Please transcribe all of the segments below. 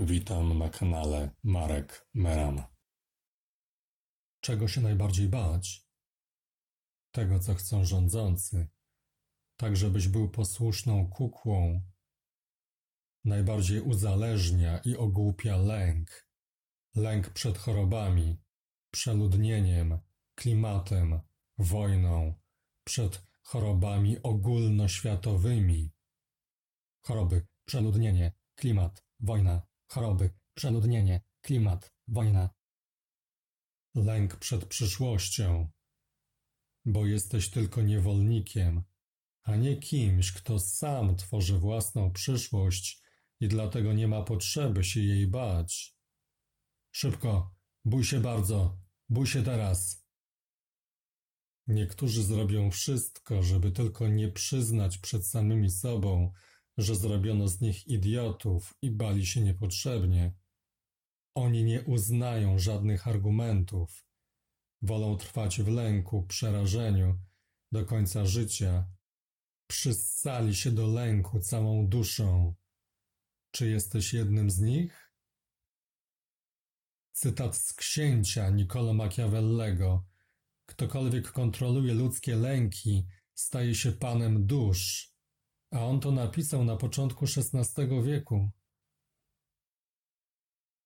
Witam na kanale Marek Meran. Czego się najbardziej bać? Tego, co chcą rządzący, tak żebyś był posłuszną kukłą. Najbardziej uzależnia i ogłupia lęk. Lęk przed chorobami, przeludnieniem, klimatem, wojną, przed chorobami ogólnoświatowymi. Choroby, przeludnienie, klimat, wojna, choroby, przeludnienie, klimat, wojna. Lęk przed przyszłością, bo jesteś tylko niewolnikiem, a nie kimś, kto sam tworzy własną przyszłość i dlatego nie ma potrzeby się jej bać. Szybko, bój się bardzo, bój się teraz. Niektórzy zrobią wszystko, żeby tylko nie przyznać przed samymi sobą, że zrobiono z nich idiotów i bali się niepotrzebnie. Oni nie uznają żadnych argumentów. Wolą trwać w lęku, przerażeniu do końca życia. Przyssali się do lęku całą duszą. Czy jesteś jednym z nich? Cytat z księcia Niccolo Machiavellego. Ktokolwiek kontroluje ludzkie lęki, staje się panem dusz. A on to napisał na początku XVI wieku.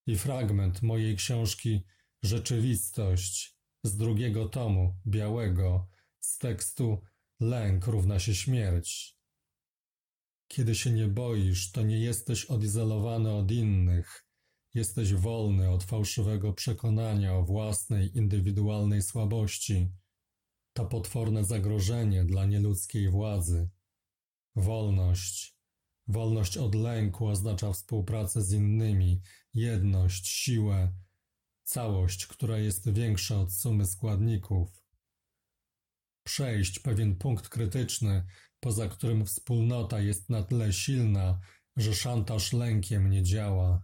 I fragment mojej książki Rzeczywistość z drugiego tomu, białego, z tekstu Lęk równa się śmierć. Kiedy się nie boisz, to nie jesteś odizolowany od innych. Jesteś wolny od fałszywego przekonania o własnej indywidualnej słabości. To potworne zagrożenie dla nieludzkiej władzy. Wolność. Wolność od lęku oznacza współpracę z innymi, jedność, siłę, całość, która jest większa od sumy składników. Przejść pewien punkt krytyczny, poza którym wspólnota jest na tyle silna, że szantaż lękiem nie działa.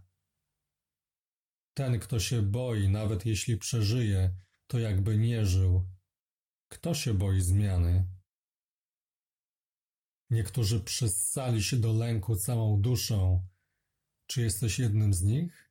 Ten, kto się boi, nawet jeśli przeżyje, to jakby nie żył. Kto się boi zmiany? Niektórzy przyssali się do lęku całą duszą. Czy jesteś jednym z nich?